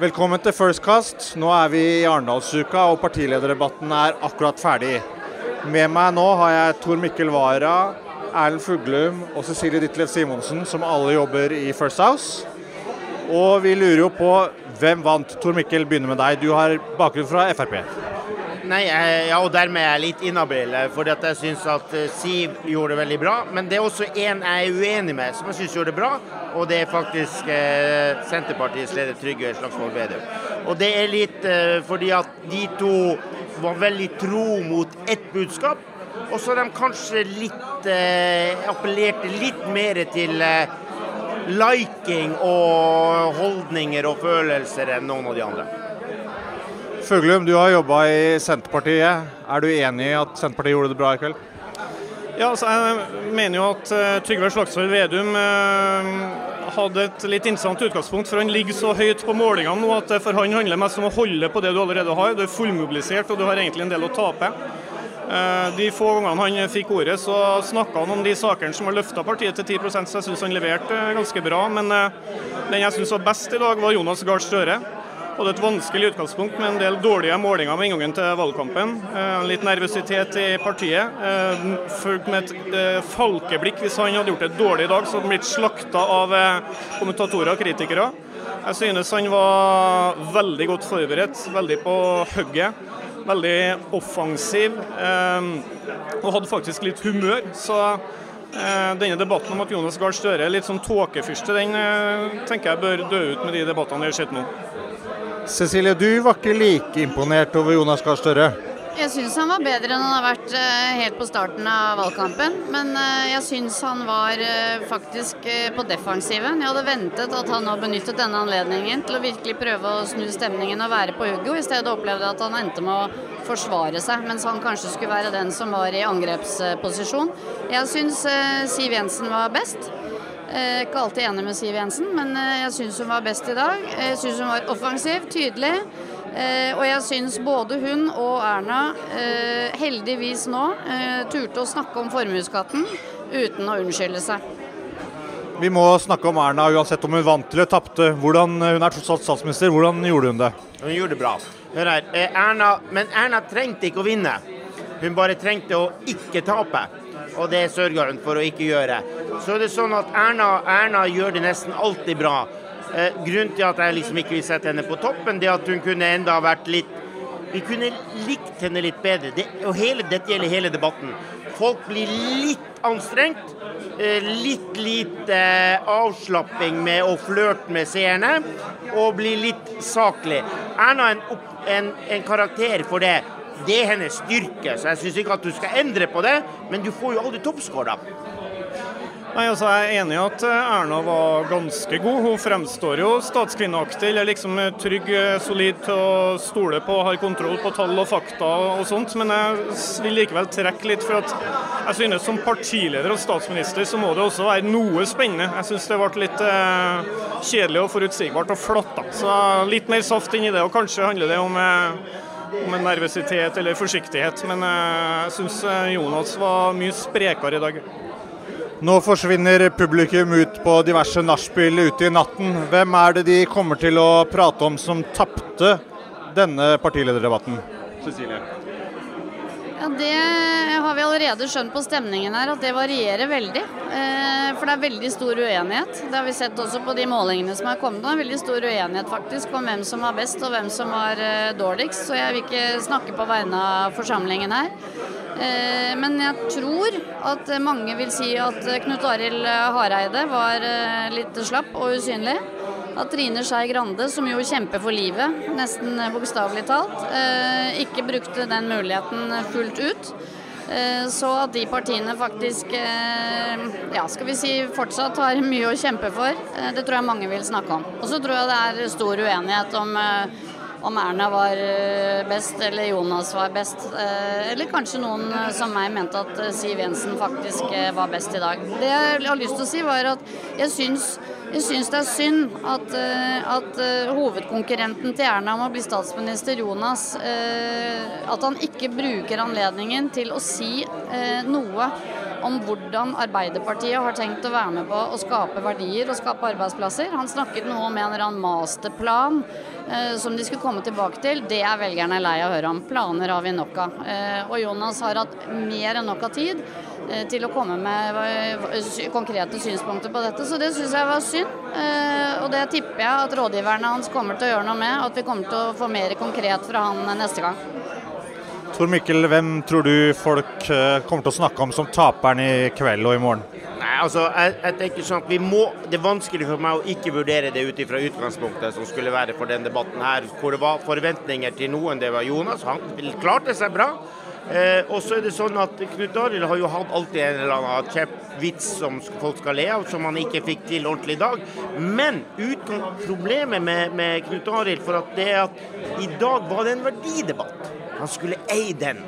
Velkommen til First Cast. Nå er vi i Arendalsuka, og partilederdebatten er akkurat ferdig. Med meg nå har jeg Tor Mikkel Wara, Erlend Fuglum og Cecilie Ditlev Simonsen, som alle jobber i First House. Og vi lurer jo på hvem vant. Tor Mikkel, begynner med deg. Du har bakgrunn fra Frp. Nei, ja, og dermed er jeg litt inhabil, fordi jeg syns at eh, Siv gjorde det veldig bra. Men det er også en jeg er uenig med, som jeg syns gjorde det bra. Og det er faktisk eh, Senterpartiets leder Trygve Slagsvold Vedum. Og det er litt eh, fordi at de to var veldig tro mot ett budskap. Og så har de kanskje litt eh, appellerte litt mer til eh, liking og holdninger og følelser enn noen av de andre. Fuglum, du har jobba i Senterpartiet. Er du enig i at Senterpartiet gjorde det bra i kveld? Ja, altså, Jeg mener jo at uh, Trygve Slagsvold Vedum uh, hadde et litt interessant utgangspunkt. For han ligger så høyt på målingene nå at for han handler mest om å holde på det du allerede har. Du er fullmobilisert og du har egentlig en del å tape. Uh, de få gangene han fikk ordet, så snakka han om de sakene som har løfta partiet til 10 så jeg syns han leverte ganske bra. Men den jeg syns var best i dag, var Jonas Gahr Støre hadde et vanskelig utgangspunkt med en del dårlige målinger med inngangen til valgkampen. Eh, litt nervøsitet i partiet. Eh, fulgt med et eh, falkeblikk. Hvis han hadde gjort det dårlig i dag, så hadde han blitt slakta av kommentatorer og kritikere. Jeg synes han var veldig godt forberedt, veldig på hugget. Veldig offensiv. Og hadde faktisk litt humør. Så denne debatten om at Jonas Gahr Støre er litt sånn tåkefyrste, den tenker jeg bør dø ut med de debattene vi har sett nå. Cecilie, du var ikke like imponert over Jonas Gahr Støre? Jeg syns han var bedre enn han har vært eh, helt på starten av valgkampen. Men eh, jeg syns han var eh, faktisk på defensiven. Jeg hadde ventet at han nå benyttet denne anledningen til å virkelig prøve å snu stemningen og være på hugget, i stedet opplevde at han endte med å forsvare seg, mens han kanskje skulle være den som var i angrepsposisjon. Jeg syns Siv Jensen var best. Jeg er ikke alltid enig med Siv Jensen, men eh, jeg syns hun var best i dag. Jeg syns hun var offensiv, tydelig. Eh, og jeg syns både hun og Erna eh, heldigvis nå turte å snakke om formuesskatten uten å unnskylde seg. Vi må snakke om Erna uansett om hun vant eller tapte. Hun er tross alt statsminister. Hvordan gjorde hun det? Hun gjorde det bra. Hør her. Erna, men Erna trengte ikke å vinne. Hun bare trengte å ikke tape og det sørger hun for å ikke gjøre. Så er det sånn at Erna, Erna gjør det nesten alltid bra. Eh, grunnen til at jeg liksom ikke vil sette henne på toppen, det er at hun kunne enda vært litt Vi kunne likt henne litt bedre. Det, og hele, dette gjelder hele debatten. Folk blir litt anstrengt. Eh, litt lite eh, avslapping med å flørte med seerne, og blir litt saklig. Erna er en, en, en karakter for det. Det er hennes styrke, så jeg syns ikke at du skal endre på det. Men du får jo aldri toppskåra. Nei, altså Jeg er enig i at eh, Erna var ganske god. Hun fremstår jo statskvinneaktig, eller liksom trygg, eh, solid til å stole på, har kontroll på tall og fakta og sånt. Men jeg vil likevel trekke litt, for at jeg synes som partileder og statsminister så må det også være noe spennende. Jeg synes det ble litt eh, kjedelig og forutsigbart og flatt. da. Så litt mer saft i det, og kanskje handler det om eh, om en nervøsitet eller forsiktighet. Men eh, jeg syns eh, Jonas var mye sprekere i dag. Nå forsvinner publikum ut på diverse nachspiel ute i natten. Hvem er det de kommer til å prate om som tapte denne partilederdebatten? Cecilie? Ja, Det har vi allerede skjønt på stemningen her, at det varierer veldig. Eh, for det er veldig stor uenighet. Det har vi sett også på de målingene som er kommet. Det er veldig stor uenighet faktisk om hvem som var best og hvem som var eh, dårligst. Så jeg vil ikke snakke på vegne av forsamlingen her. Eh, men jeg tror at mange vil si at Knut Arild Hareide var litt slapp og usynlig at Trine Skei Grande, som jo kjemper for livet, nesten bokstavelig talt, eh, ikke brukte den muligheten fullt ut. Eh, så at de partiene faktisk eh, ja, skal vi si fortsatt har mye å kjempe for, det tror jeg mange vil snakke om. Og så tror jeg det er stor uenighet om om Erna var best eller Jonas var best. Eller kanskje noen som meg mente at Siv Jensen faktisk var best i dag. Det jeg har lyst til å si, var at jeg syns jeg syns det er synd at, eh, at, eh, hovedkonkurrenten til Erna om å bli statsminister, Jonas, eh, at han ikke bruker anledningen til å si noe om hvordan Arbeiderpartiet har tenkt å være med på å skape verdier og skape arbeidsplasser. Han snakket noe om en eller annen masterplan som de skulle komme tilbake til. Det er velgerne lei av å høre om. Planer har vi nok av. Og Jonas har hatt mer enn nok av tid til å komme med eh, konkrete synspunkter på dette, så det syns jeg var synd. Eh, og det tipper jeg at rådgiverne hans kommer til å gjøre noe med, og at vi kommer til å få mer konkret fra han neste gang. Tor Mikkel, hvem tror du folk eh, kommer til å snakke om som taperen i kveld og i morgen? Nei, altså, jeg, jeg tenker sånn at vi må, Det er vanskelig for meg å ikke vurdere det ut fra utgangspunktet som skulle være for denne debatten her, hvor det var forventninger til noen. Det var Jonas. Han klarte seg bra. Eh, og så er det sånn at Knut Arild har jo hatt alltid en eller annen kjepp vits som folk skal le av, som han ikke fikk til ordentlig i dag. Men utgang, problemet med, med Knut Arild for at det er at i dag var det en verdidebatt. Han skulle eie den.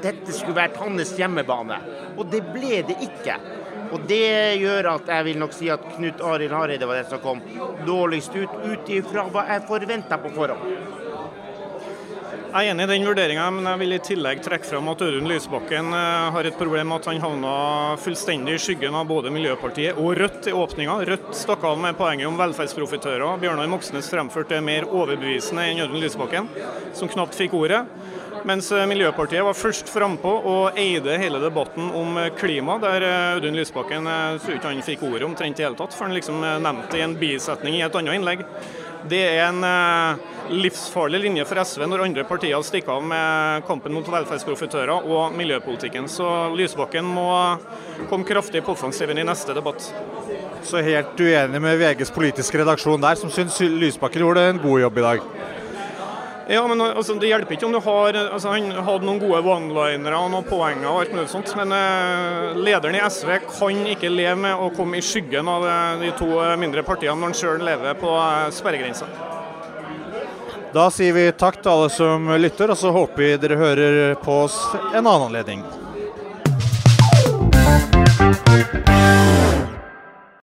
Dette skulle vært hans hjemmebane. Og det ble det ikke. Og det gjør at jeg vil nok si at Knut Arild Hareide var den som kom dårligst ut, ut ifra hva jeg forventa på forhånd. Jeg er enig i den vurderinga, men jeg vil i tillegg trekke fram at Audun Lysbakken eh, har et problem med at han havna fullstendig i skyggen av både Miljøpartiet og Rødt i åpninga. Rødt stakk av med poenget om velferdsprofitører. Bjørnar Moxnes fremførte det mer overbevisende enn Audun Lysbakken, som knapt fikk ordet. Mens eh, Miljøpartiet var først frampå og eide hele debatten om eh, klima, der Audun Lysbakken tror ikke han fikk ordet omtrent i hele tatt, for han liksom nevnte i en bisetning i et annet innlegg. Det er en livsfarlig linje for SV når andre partier stikker av med kampen mot velferdsprofitører og miljøpolitikken. Så Lysbakken må komme kraftig på offensiven i neste debatt. Så helt uenig med VGs politiske redaksjon der, som syns Lysbakken gjorde en god jobb i dag. Ja, men altså, Det hjelper ikke om du har altså, Han hadde noen gode one-linere og noen poenger og alt mulig sånt, men uh, lederen i SV kan ikke leve med å komme i skyggen av uh, de to mindre partiene når han sjøl lever på sperregrensa. Da sier vi takk til alle som lytter, og så håper vi dere hører på oss en annen anledning.